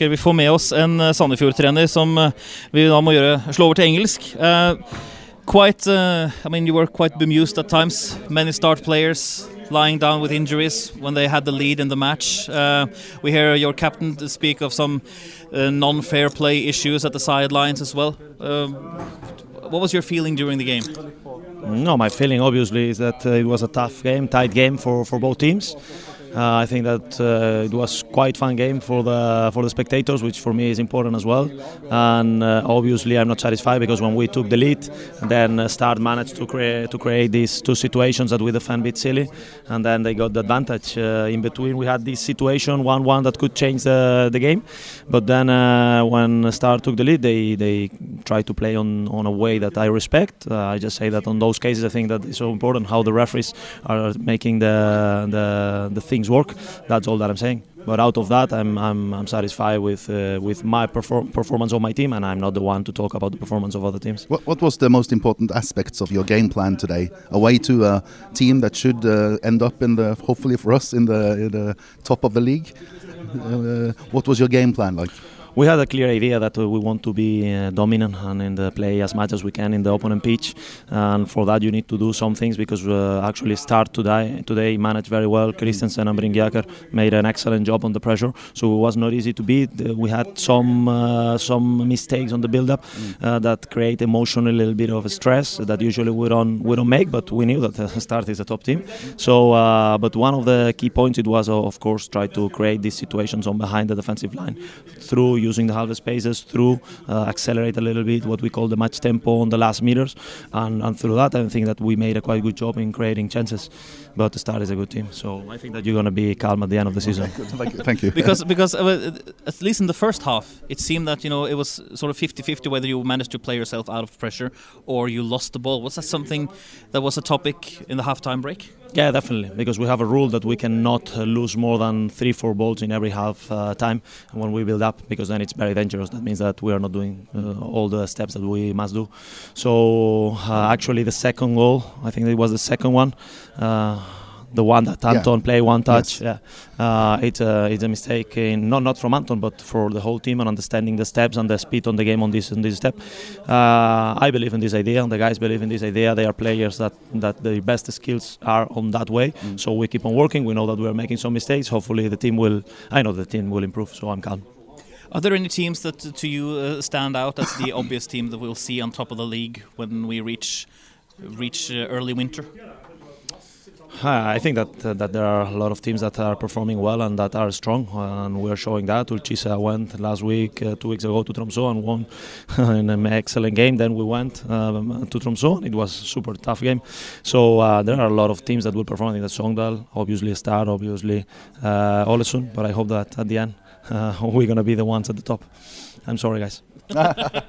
Vi får med oss en eh, Sandefjord-trener som eh, vi da må gjøre, slå over til engelsk. Uh, quite, uh, I mean, you were quite bemused at times. Many start players lying down with injuries when they had the lead in the match. Uh, we hear your captain speak of some non-fair play issues at the sidelines as well. what was your feeling during the game? No, my feeling obviously is that it was a tough game, tight game for, for both teams. Uh, I think that uh, it was quite fun game for the for the spectators, which for me is important as well. And uh, obviously, I'm not satisfied because when we took the lead, then Start managed to create to create these two situations that we defend bit silly, and then they got the advantage. in between, we had this situation one-one that could change the, the game, but then when Start took the lead, they they tried to play on on a way that I respect. I just say that on those cases, I think that it's so important how the referees are making the the the things work. That's all that I'm saying. But out of that, I'm I'm, I'm satisfied with uh, with my perfor- performance of my team, and I'm not the one to talk about the performance of other teams. What, what was the most important aspects of your game plan today? Away to a team that should uh, end up in the hopefully for us in the, in the top of the league. Uh, what was your game plan like? We had a clear idea that we want to be uh, dominant and in the play as much as we can in the opponent pitch. And for that, you need to do some things because uh, actually start today today managed very well. Christensen and Bringiaker made an excellent job on the pressure, so it was not easy to beat. Uh, we had some uh, some mistakes on the build-up uh, that create emotionally a little bit of stress that usually we don't we don't make. But we knew that uh, start is a top team. So, but one of the key points it was of course try to create these situations on behind the defensive line through using the half spaces through uh, accelerate a little bit what we call the match tempo on the last meters and, and through that I think that we made a quite good job in creating chances. But the start is a good team so I think that you're going to be calm at the end of the season. thank you, thank you. because because uh, at least in the first half it seemed that you know it was sort of 50-50 whether you managed to play yourself out of pressure or you lost the ball. Was that something that was a topic in the halftime break yeah, definitely, because we have a rule that we cannot uh, lose more than three, four balls in every half uh, time when we build up, because then it's very dangerous. That means that we are not doing uh, all the steps that we must do. So uh, actually, the second goal, I think it was the second one uh, the one that Anton yeah. play one touch. Yes. Yeah, uh, it's a it's a mistake in, not not from Anton, but for the whole team and understanding the steps and the speed on the game on this on this step. Uh, I believe in this idea, and the guys believe in this idea. They are players that that the best skills are on that way. Mm. So we keep on working. We know that we are making some mistakes. Hopefully, the team will. I know the team will improve. So I'm calm. Are there any teams that to you uh, stand out as the obvious team that we'll see on top of the league when we reach reach uh, early winter? I think that uh, that there are a lot of teams that are performing well and that are strong, and we are showing that. Ull/Kisa went last week, uh, two weeks ago, to Tromsø and won in an excellent game. Then we went um, to and it was a super tough game. So uh, there are a lot of teams that will perform in the Sogndal, obviously Start, obviously uh, Ålesund, but I hope that at the end uh, we're gonna be the ones at the top. I'm sorry, guys.